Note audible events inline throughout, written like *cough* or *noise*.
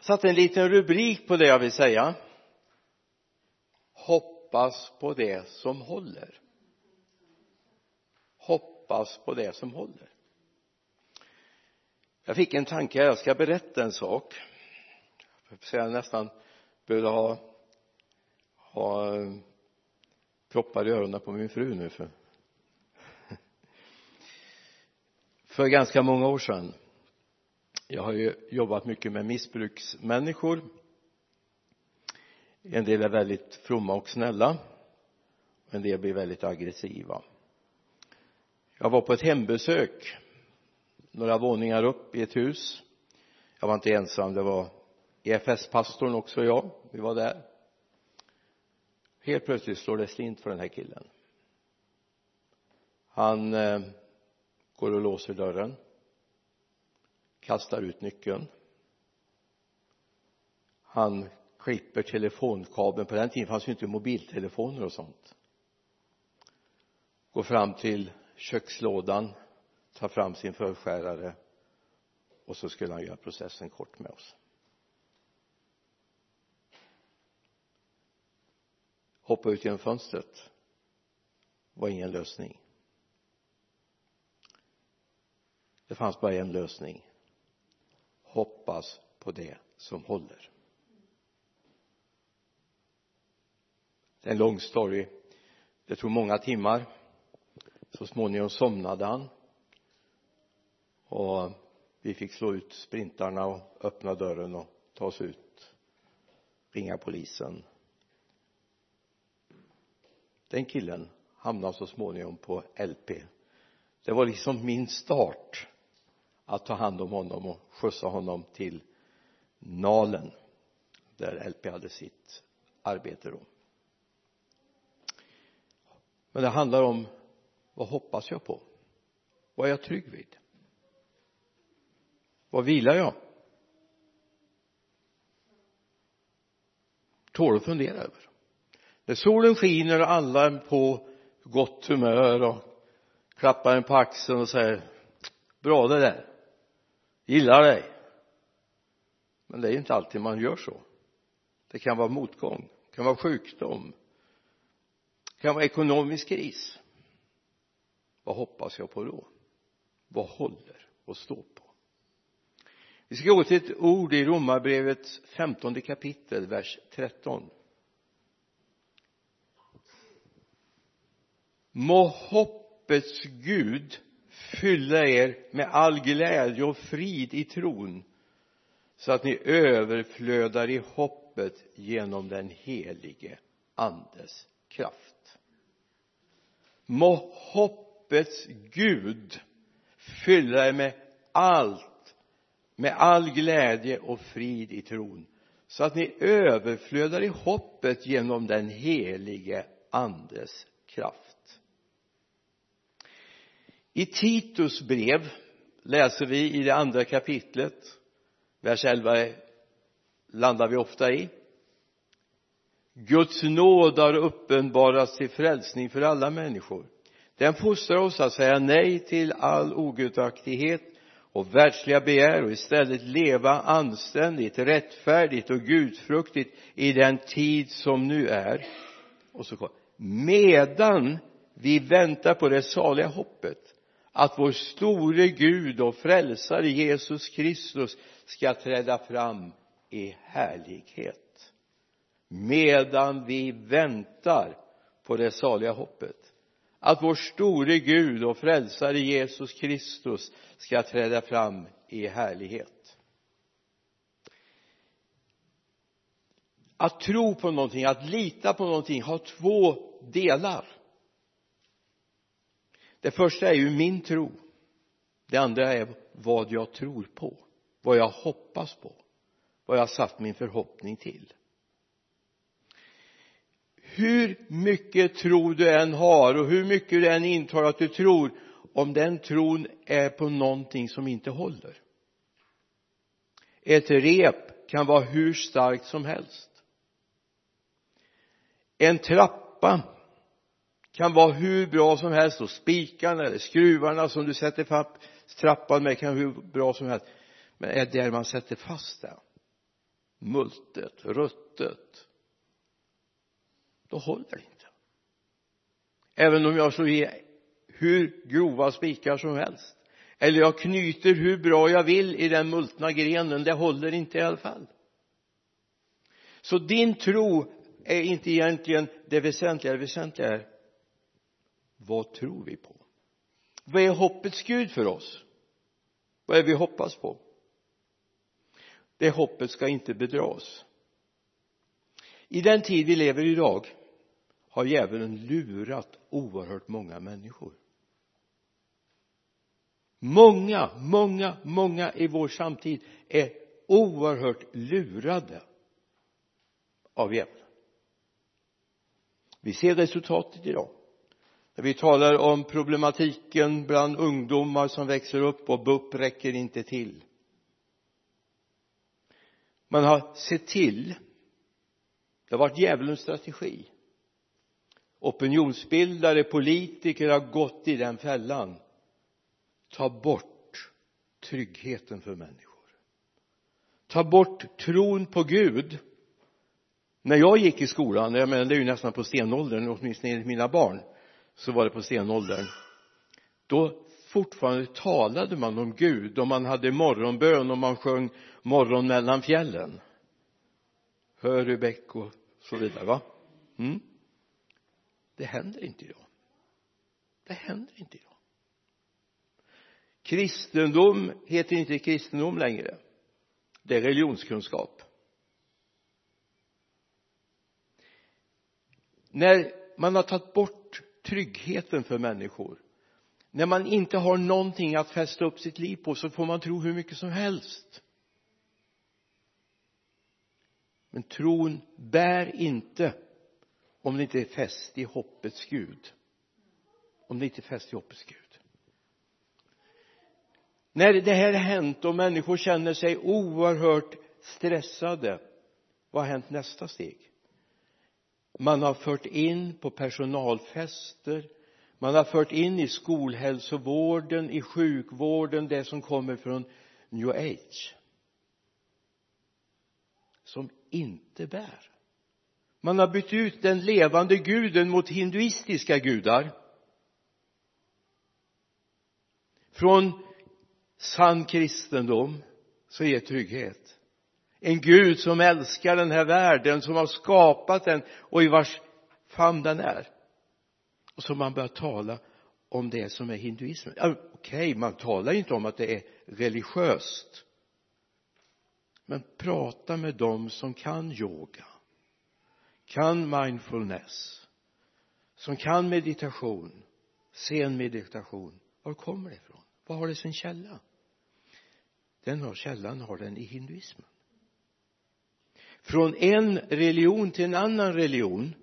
satte en liten rubrik på det jag vill säga. Hoppas på det som håller. Hoppas på det som håller. Jag fick en tanke jag ska berätta en sak. Jag nästan behövde ha ha eh, proppar i öronen på min fru nu för *laughs* för ganska många år sedan jag har ju jobbat mycket med missbruksmänniskor. En del är väldigt fromma och snälla. En del blir väldigt aggressiva. Jag var på ett hembesök några våningar upp i ett hus. Jag var inte ensam det var EFS-pastorn också och jag. Vi var där. Helt plötsligt slår det slint för den här killen. Han eh, går och låser dörren kastar ut nyckeln. Han klipper telefonkabeln. På den tiden fanns ju inte mobiltelefoner och sånt. Går fram till kökslådan tar fram sin förskärare och så skulle han göra processen kort med oss. Hoppa ut genom fönstret. Var ingen lösning. Det fanns bara en lösning hoppas på det som håller. Det är en lång story. Det tog många timmar. Så småningom somnade han. Och vi fick slå ut sprintarna och öppna dörren och ta oss ut. Ringa polisen. Den killen hamnade så småningom på LP det var liksom min start att ta hand om honom och skjutsa honom till Nalen där LP hade sitt arbete då men det handlar om vad hoppas jag på? Vad är jag trygg vid? Vad vilar jag? Tål att fundera över. När solen skiner och alla är på gott humör och klappar en på axeln och säger bra det där gillar dig. Men det är ju inte alltid man gör så. Det kan vara motgång det kan vara sjukdom det kan vara ekonomisk kris. Vad hoppas jag på då? Vad håller och står på? Vi ska gå till ett ord i romarbrevets femtonde kapitel vers 13 må hoppets Gud fylla er med all glädje och frid i tron så att ni överflödar i hoppet genom den helige andes kraft. Må hoppets Gud fylla er med allt med all glädje och frid i tron så att ni överflödar i hoppet genom den helige andes kraft i Titus brev läser vi i det andra kapitlet vers 11 landar vi ofta i. Guds nåd har uppenbarats till frälsning för alla människor. Den fostrar oss att säga nej till all ogudaktighet och världsliga begär och istället leva anständigt, rättfärdigt och gudfruktigt i den tid som nu är. Och så medan vi väntar på det saliga hoppet att vår store Gud och frälsare Jesus Kristus ska träda fram i härlighet medan vi väntar på det saliga hoppet. Att vår store Gud och frälsare Jesus Kristus ska träda fram i härlighet. Att tro på någonting, att lita på någonting har två delar det första är ju min tro. Det andra är vad jag tror på. Vad jag hoppas på. Vad jag har satt min förhoppning till. Hur mycket tro du än har och hur mycket du än intar att du tror om den tron är på någonting som inte håller. Ett rep kan vara hur starkt som helst. En trappa kan vara hur bra som helst och spikarna eller skruvarna som du sätter fast trappan med kan vara hur bra som helst. Men är det där man sätter fast den multet, ruttet. Då håller det inte. Även om jag slår i hur grova spikar som helst. Eller jag knyter hur bra jag vill i den multna grenen. Det håller inte i alla fall. Så din tro är inte egentligen det väsentliga. Det väsentliga är vad tror vi på? Vad är hoppets Gud för oss? Vad är vi hoppas på? Det hoppet ska inte bedra oss i den tid vi lever idag har djävulen lurat oerhört många människor. Många, många, många i vår samtid är oerhört lurade av djävulen. Vi ser resultatet idag vi talar om problematiken bland ungdomar som växer upp och BUP räcker inte till. Man har sett till det har varit djävulens strategi. Opinionsbildare, politiker har gått i den fällan. Ta bort tryggheten för människor. Ta bort tron på Gud. När jag gick i skolan, jag menar det är ju nästan på stenåldern, åtminstone enligt mina barn så var det på stenåldern då fortfarande talade man om Gud och man hade morgonbön och man sjöng morgon mellan fjällen. Hörebäck och så vidare va? Mm. det händer inte idag. Det händer inte idag. Kristendom heter inte kristendom längre. Det är religionskunskap. När man har tagit bort tryggheten för människor. När man inte har någonting att fästa upp sitt liv på så får man tro hur mycket som helst. Men tron bär inte om det inte är fäst i hoppets Gud. Om det inte är fäst i hoppets Gud. När det här har hänt och människor känner sig oerhört stressade vad har hänt nästa steg? Man har fört in på personalfester. Man har fört in i skolhälsovården, i sjukvården det som kommer från new age. Som inte bär. Man har bytt ut den levande guden mot hinduistiska gudar. Från sann kristendom så ger trygghet en Gud som älskar den här världen som har skapat den och i vars famn den är. Och så man börjar tala om det som är hinduismen. Okej okay, man talar inte om att det är religiöst. Men prata med dem som kan yoga kan mindfulness som kan meditation sen meditation. Var kommer det ifrån? Var har det sin källa? Den har källan har den i hinduismen från en religion till en annan religion.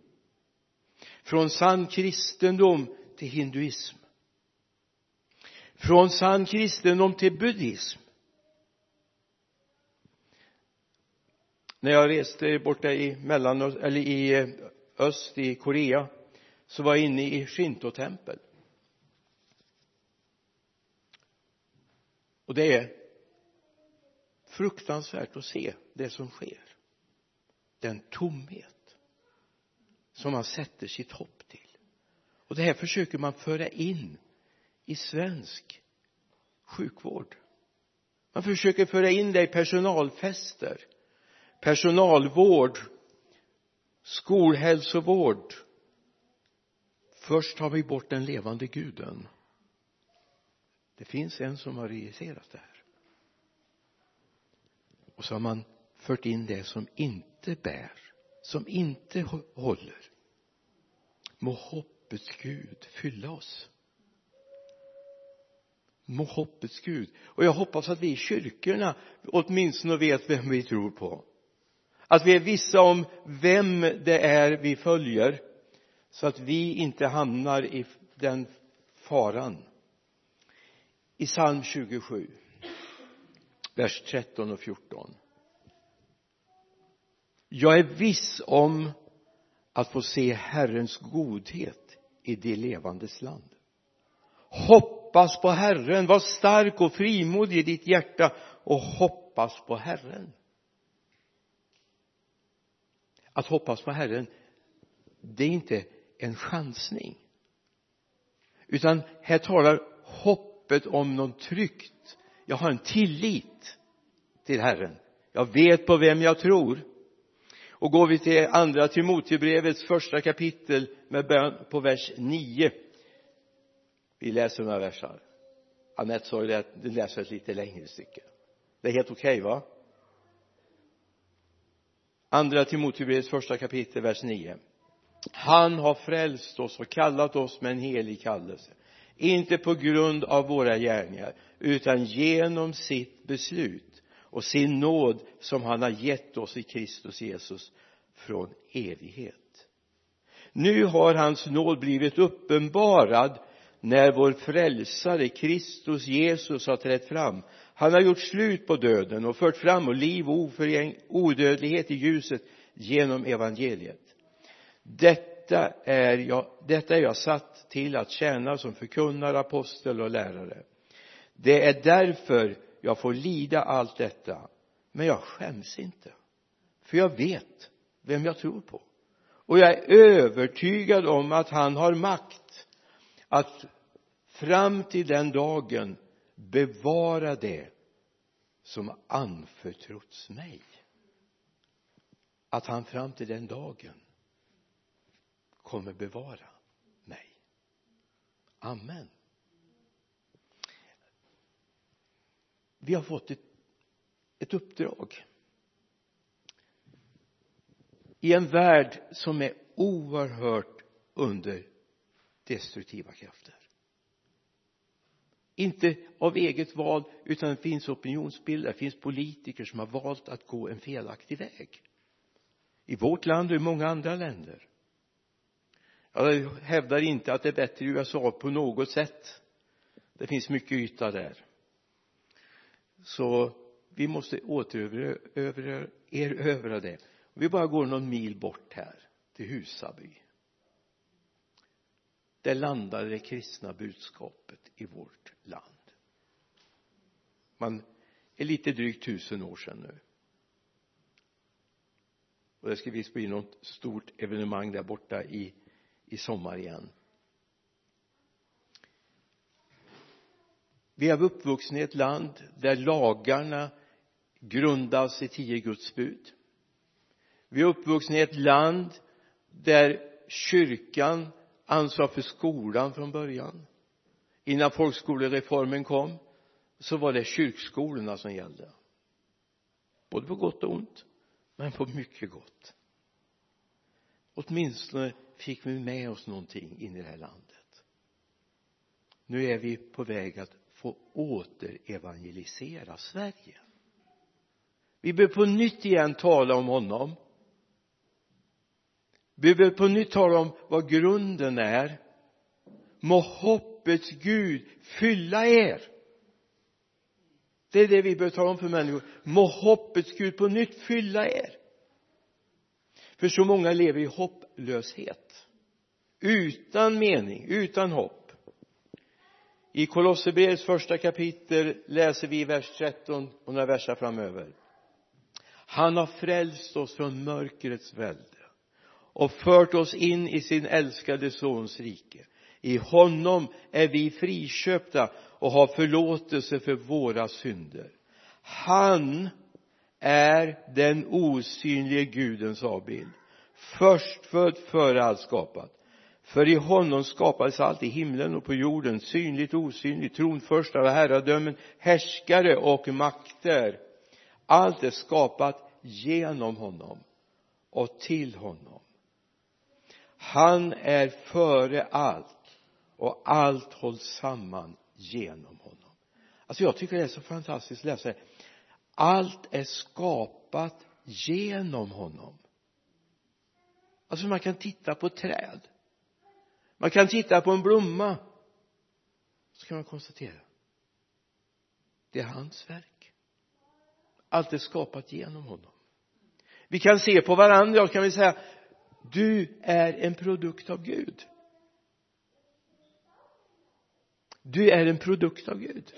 Från sann kristendom till hinduism. Från sann kristendom till buddhism. När jag reste borta i mellan eller i eh, öst i Korea så var jag inne i shintotempel. Och det är fruktansvärt att se det som sker den tomhet som man sätter sitt hopp till. Och det här försöker man föra in i svensk sjukvård. Man försöker föra in det i personalfester personalvård skolhälsovård. Först tar vi bort den levande guden. Det finns en som har regisserat det här. Och så har man fört in det som inte bär som inte håller. Må hoppets Gud fylla oss. Må hoppets Gud. Och jag hoppas att vi i kyrkorna åtminstone vet vem vi tror på. Att vi är vissa om vem det är vi följer så att vi inte hamnar i den faran. I psalm 27 vers 13 och 14 jag är viss om att få se Herrens godhet i det levandes land. Hoppas på Herren var stark och frimodig i ditt hjärta och hoppas på Herren. Att hoppas på Herren det är inte en chansning. Utan här talar hoppet om något tryggt jag har en tillit till Herren. Jag vet på vem jag tror och går vi till andra Timotebrevets första kapitel med bön på vers 9 vi läser några versar. Anette sa ju att du läser ett lite längre stycke. Det är helt okej okay, va? Andra Timotebrevets första kapitel vers 9 han har frälst oss och kallat oss med en helig kallelse. Inte på grund av våra gärningar utan genom sitt beslut och sin nåd som han har gett oss i Kristus Jesus från evighet. Nu har hans nåd blivit uppenbarad när vår frälsare Kristus Jesus har trätt fram. Han har gjort slut på döden och fört fram och liv och odödlighet i ljuset genom evangeliet. Detta är jag, detta är jag satt till att tjäna som förkunnare, apostel och lärare. Det är därför jag får lida allt detta men jag skäms inte. För jag vet vem jag tror på. Och jag är övertygad om att han har makt att fram till den dagen bevara det som anförtrotts mig. Att han fram till den dagen kommer bevara mig. Amen. Vi har fått ett, ett uppdrag. I en värld som är oerhört under destruktiva krafter. Inte av eget val utan det finns opinionsbildare, det finns politiker som har valt att gå en felaktig väg. I vårt land och i många andra länder. Jag hävdar inte att det är bättre i USA på något sätt. Det finns mycket yta där så vi måste återerövra det. Vi bara går någon mil bort här till Husaby. Där landade det kristna budskapet i vårt land. Man är lite drygt tusen år sedan nu. Och det ska visst bli något stort evenemang där borta i i sommar igen. Vi är uppvuxna i ett land där lagarna grundas i tio Guds bud. Vi är uppvuxna i ett land där kyrkan ansvarar för skolan från början. Innan folkskolereformen kom så var det kyrkskolorna som gällde. Både på gott och ont men på mycket gott. Åtminstone fick vi med oss någonting in i det här landet. Nu är vi på väg att få återevangelisera Sverige. Vi behöver på nytt igen tala om honom. Vi behöver på nytt tala om vad grunden är. Må hoppets Gud fylla er. Det är det vi behöver tala om för människor. Må hoppets Gud på nytt fylla er. För så många lever i hopplöshet. Utan mening, utan hopp i Kolosserbrevets första kapitel läser vi i vers 13 och några verser framöver. Han har frälst oss från mörkrets välde och fört oss in i sin älskade sons rike. I honom är vi friköpta och har förlåtelse för våra synder. Han är den osynlige gudens avbild förstfödd före allt skapat för i honom skapades allt i himlen och på jorden synligt och osynligt tronförstar och herradömen härskare och makter. Allt är skapat genom honom och till honom. Han är före allt och allt hålls samman genom honom. Alltså jag tycker det är så fantastiskt att läsa. Det allt är skapat genom honom. Alltså man kan titta på träd man kan titta på en blomma. Så kan man konstatera. Det är hans verk. Allt är skapat genom honom. Vi kan se på varandra och kan vi säga du är en produkt av Gud. Du är en produkt av Gud.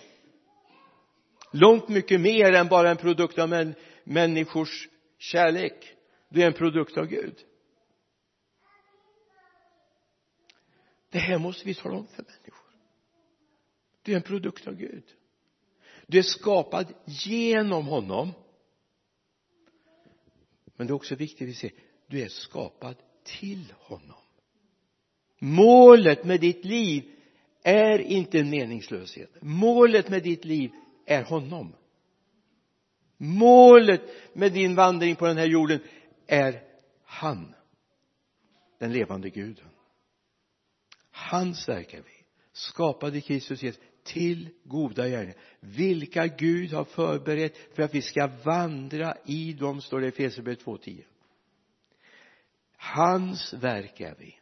Långt mycket mer än bara en produkt av män, människors kärlek. Du är en produkt av Gud. Det här måste vi tala om för människor. Du är en produkt av Gud. Du är skapad genom honom. Men det är också viktigt att se du är skapad till honom. Målet med ditt liv är inte en meningslöshet. Målet med ditt liv är honom. Målet med din vandring på den här jorden är han den levande guden hans verk är vi skapade Kristus Jesus till goda gärningar. Vilka Gud har förberett för att vi ska vandra i dem står det i Efesierbrevet 2.10 hans verk är vi.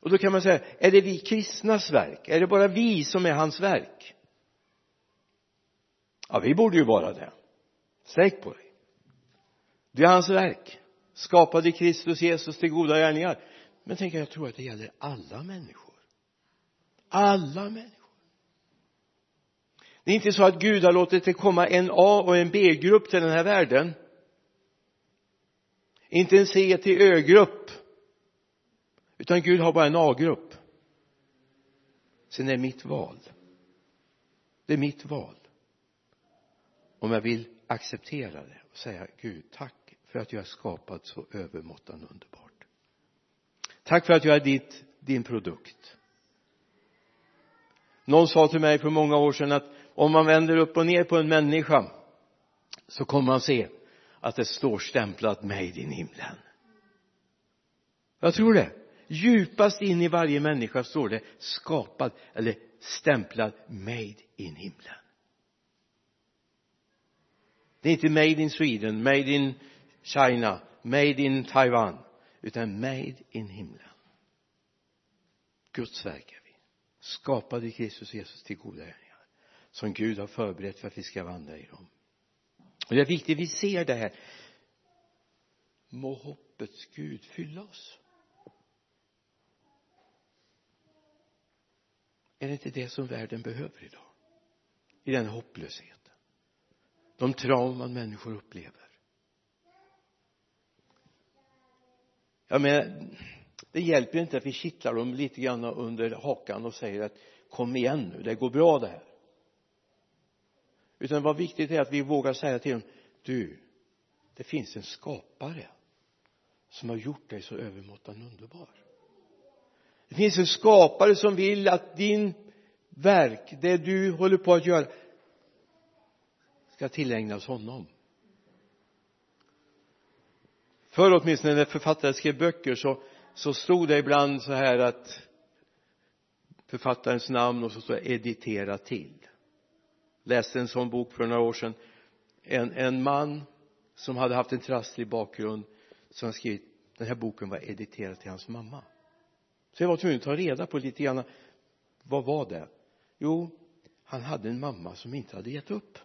Och då kan man säga är det vi kristnas verk? Är det bara vi som är hans verk? Ja vi borde ju vara det. Sträck på dig. Det är hans verk. Skapade Kristus Jesus till goda gärningar men tänk jag tror att det gäller alla människor. Alla människor. Det är inte så att Gud har låtit det komma en A och en B-grupp till den här världen. Inte en C till Ö-grupp. Utan Gud har bara en A-grupp. Sen är det mitt val. Det är mitt val. Om jag vill acceptera det och säga Gud tack för att jag är skapad så övermåttan underbar tack för att jag är ditt, din produkt. Någon sa till mig för många år sedan att om man vänder upp och ner på en människa så kommer man se att det står stämplat made in himlen. Jag tror det. Djupast in i varje människa står det skapad eller stämplad made in himlen. Det är inte made in Sweden, made in China, made in Taiwan utan made in himlen. Guds verk är vi. Skapade i Kristus Jesus till goda gärningar som Gud har förberett för att vi ska vandra i dem. Och det är viktigt vi ser det här. Må hoppets Gud fylla oss. Är det inte det som världen behöver idag? I den hopplösheten. De trauman människor upplever. Jag menar det hjälper ju inte att vi kittlar dem lite grann under hakan och säger att kom igen nu, det går bra det här. Utan vad viktigt är att vi vågar säga till dem du det finns en skapare som har gjort dig så övermåttan underbar. Det finns en skapare som vill att din verk, det du håller på att göra ska tillägnas honom förr åtminstone när författare skrev böcker så, så stod det ibland så här att författarens namn och så stod det editera till. Läste en sån bok för några år sedan. En, en man som hade haft en trasslig bakgrund som skrivit den här boken var editerad till hans mamma. Så jag var tvungen att ta reda på lite grann vad var det? Jo han hade en mamma som inte hade gett upp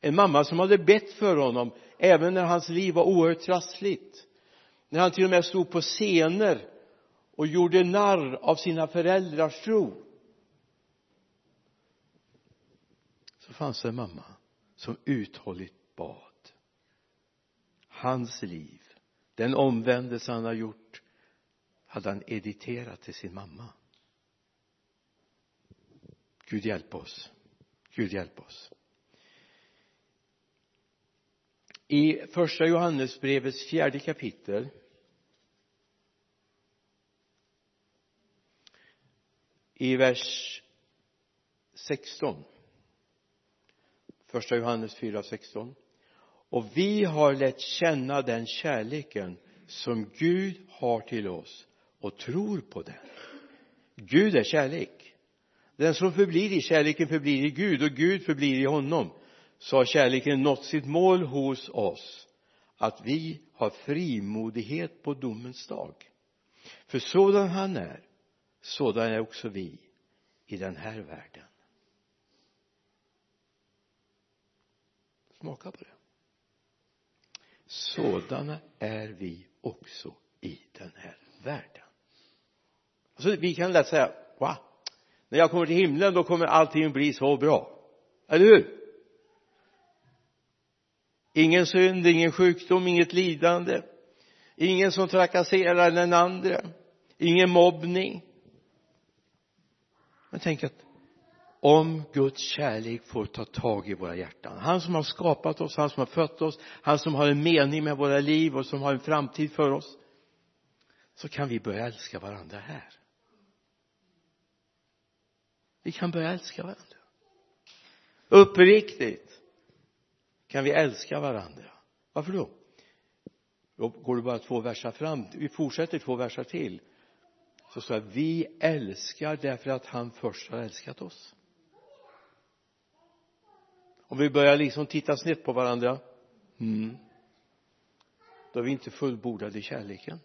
en mamma som hade bett för honom även när hans liv var oerhört trassligt. När han till och med stod på scener och gjorde narr av sina föräldrars tro. Så fanns det en mamma som uthålligt bad. Hans liv den omvändelse han har gjort hade han editerat till sin mamma. Gud hjälp oss. Gud hjälp oss. I första Johannesbrevets fjärde kapitel i vers 16 första Johannes 4, 16 och vi har lärt känna den kärleken som Gud har till oss och tror på den. Gud är kärlek. Den som förblir i kärleken förblir i Gud och Gud förblir i honom så har kärleken nått sitt mål hos oss att vi har frimodighet på domens dag. För sådan han är sådan är också vi i den här världen. Smaka på det. Sådana är vi också i den här världen. Alltså vi kan lätt säga va när jag kommer till himlen då kommer allting bli så bra. Eller hur? Ingen synd, ingen sjukdom, inget lidande. Ingen som trakasserar den andra. Ingen mobbning. Men tänk att om Guds kärlek får ta tag i våra hjärtan han som har skapat oss, han som har fött oss han som har en mening med våra liv och som har en framtid för oss så kan vi börja älska varandra här. Vi kan börja älska varandra. Uppriktigt kan vi älska varandra? Varför då? Då går du bara två versar fram. Vi fortsätter två versar till. Så står det vi älskar därför att han först har älskat oss. Om vi börjar liksom titta snett på varandra. Mm, då är vi inte fullbordade i kärleken.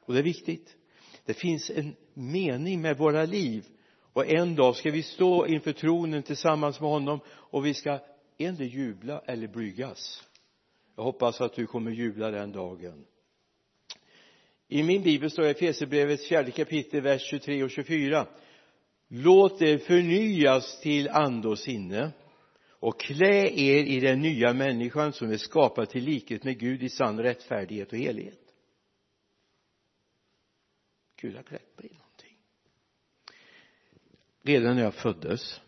Och det är viktigt. Det finns en mening med våra liv. Och en dag ska vi stå inför tronen tillsammans med honom och vi ska endera jubla eller blygas? Jag hoppas att du kommer jubla den dagen. I min bibel står det i Efesierbrevets fjärde kapitel vers 23 och 24 låt er förnyas till ande och sinne och klä er i den nya människan som är skapad till likhet med Gud i sann rättfärdighet och helighet. Gud har klätt mig i någonting. Redan när jag föddes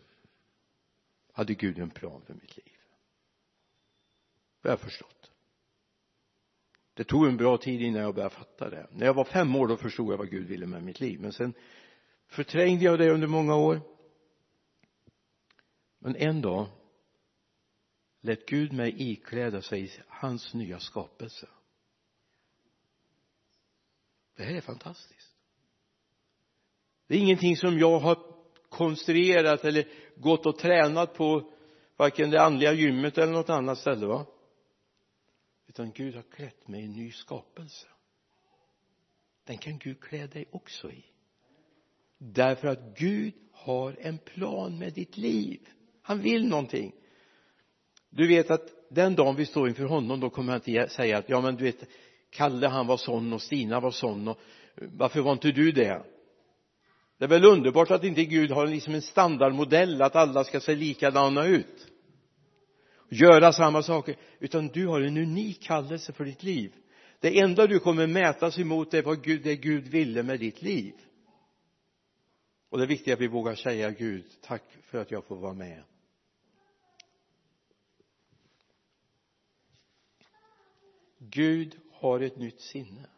hade Gud en plan för mitt liv? Det har jag förstått? Det tog en bra tid innan jag började fatta det. När jag var fem år då förstod jag vad Gud ville med mitt liv. Men sen förträngde jag det under många år. Men en dag lät Gud mig ikläda sig hans nya skapelse. Det här är fantastiskt. Det är ingenting som jag har konstruerat eller gått och tränat på varken det andliga gymmet eller något annat ställe va? Utan Gud har klätt mig i en ny skapelse. Den kan Gud klä dig också i. Därför att Gud har en plan med ditt liv. Han vill någonting. Du vet att den dagen vi står inför honom då kommer han inte säga att ja men du vet Kalle han var sån och Stina var sån och varför var inte du det? Det är väl underbart att inte Gud har liksom en standardmodell att alla ska se likadana ut. Göra samma saker. Utan du har en unik kallelse för ditt liv. Det enda du kommer mätas emot är vad Gud, det Gud ville med ditt liv. Och det är viktigt att vi vågar säga Gud tack för att jag får vara med. Gud har ett nytt sinne.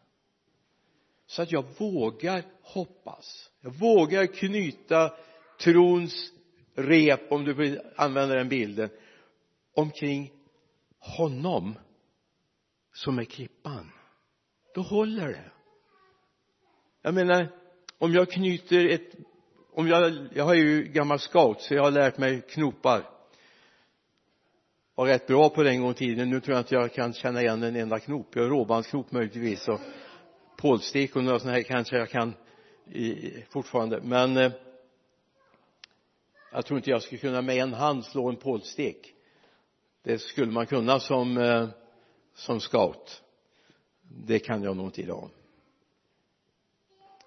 Så att jag vågar hoppas jag vågar knyta trons rep om du vill använda den bilden omkring honom som är klippan. Då håller det. Jag menar om jag knyter ett om jag, jag är ju gammal scout så jag har lärt mig knopar. Var rätt bra på det en gång i tiden. Nu tror jag inte jag kan känna igen en enda knop. Jag har råbandsknop möjligtvis och pålstek och några sådana här kanske jag kan i, fortfarande. Men eh, jag tror inte jag skulle kunna med en hand slå en pålstek. Det skulle man kunna som eh, som scout. Det kan jag nog inte idag.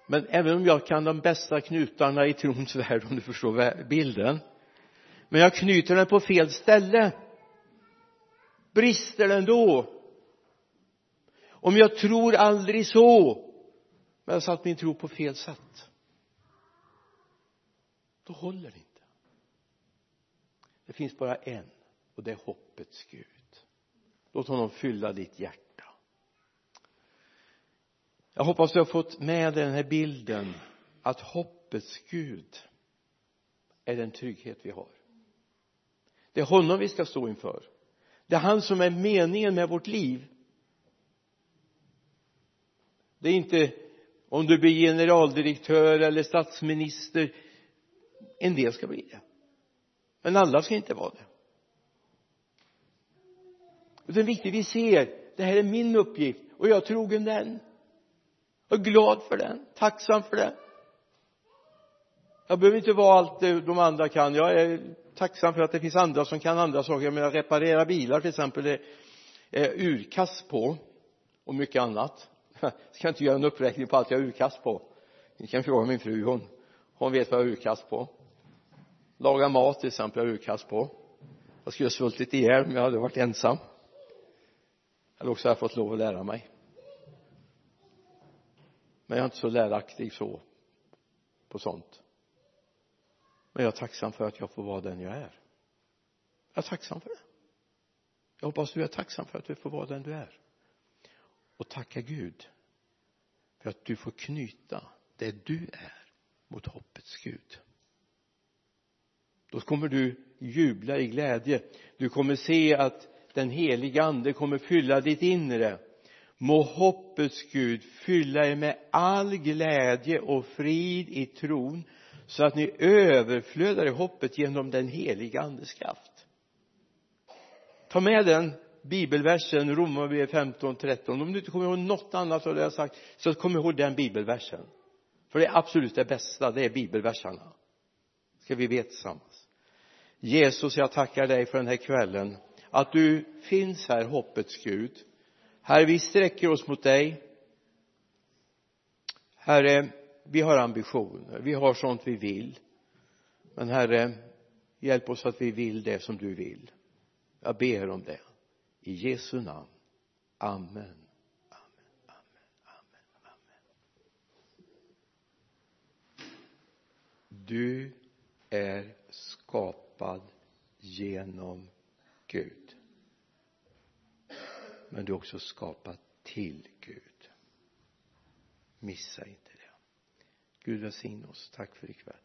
Men även om jag kan de bästa knutarna i trons *laughs* värld om du förstår bilden. Men jag knyter den på fel ställe. Brister den då? Om jag tror aldrig så men jag har satt min tro på fel sätt då håller det inte. Det finns bara en och det är hoppets Gud. Låt honom fylla ditt hjärta. Jag hoppas du har fått med dig den här bilden att hoppets Gud är den trygghet vi har. Det är honom vi ska stå inför. Det är han som är meningen med vårt liv. Det är inte om du blir generaldirektör eller statsminister en del ska bli det. Men alla ska inte vara det. Det är viktigt vi ser det här är min uppgift och jag är trogen den. Jag är glad för den tacksam för den. Jag behöver inte vara allt det de andra kan. Jag är tacksam för att det finns andra som kan andra saker. Jag menar reparera bilar till exempel det är eh, urkast på och mycket annat jag ska inte göra en uppräkning på allt jag har urkast på. Ni kan fråga min fru hon hon vet vad jag har urkast på. Laga mat till exempel jag har urkast på. Jag skulle ha svultit ihjäl om jag hade varit ensam. Eller också har jag fått lov att lära mig. Men jag är inte så läraktig så på sånt. Men jag är tacksam för att jag får vara den jag är. Jag är tacksam för det. Jag hoppas du är tacksam för att du får vara den du är och tacka Gud för att du får knyta det du är mot hoppets Gud. Då kommer du jubla i glädje. Du kommer se att den heliga ande kommer fylla ditt inre. Må hoppets Gud fylla er med all glädje och frid i tron så att ni överflödar i hoppet genom den heliga andes kraft. Ta med den bibelversen Romarbrevet 15, 13 om du inte kommer ihåg något annat av det jag sagt så kom ihåg den bibelversen. För det är absolut det bästa det är bibelversarna. Ska vi veta tillsammans? Jesus jag tackar dig för den här kvällen att du finns här hoppets Gud. Herre vi sträcker oss mot dig. Herre vi har ambitioner vi har sånt vi vill. Men Herre hjälp oss att vi vill det som du vill. Jag ber om det i Jesu namn. Amen. Amen Amen Amen Amen du är skapad genom Gud. Men du är också skapad till Gud. Missa inte det. Gud välsigne oss. Tack för ikväll.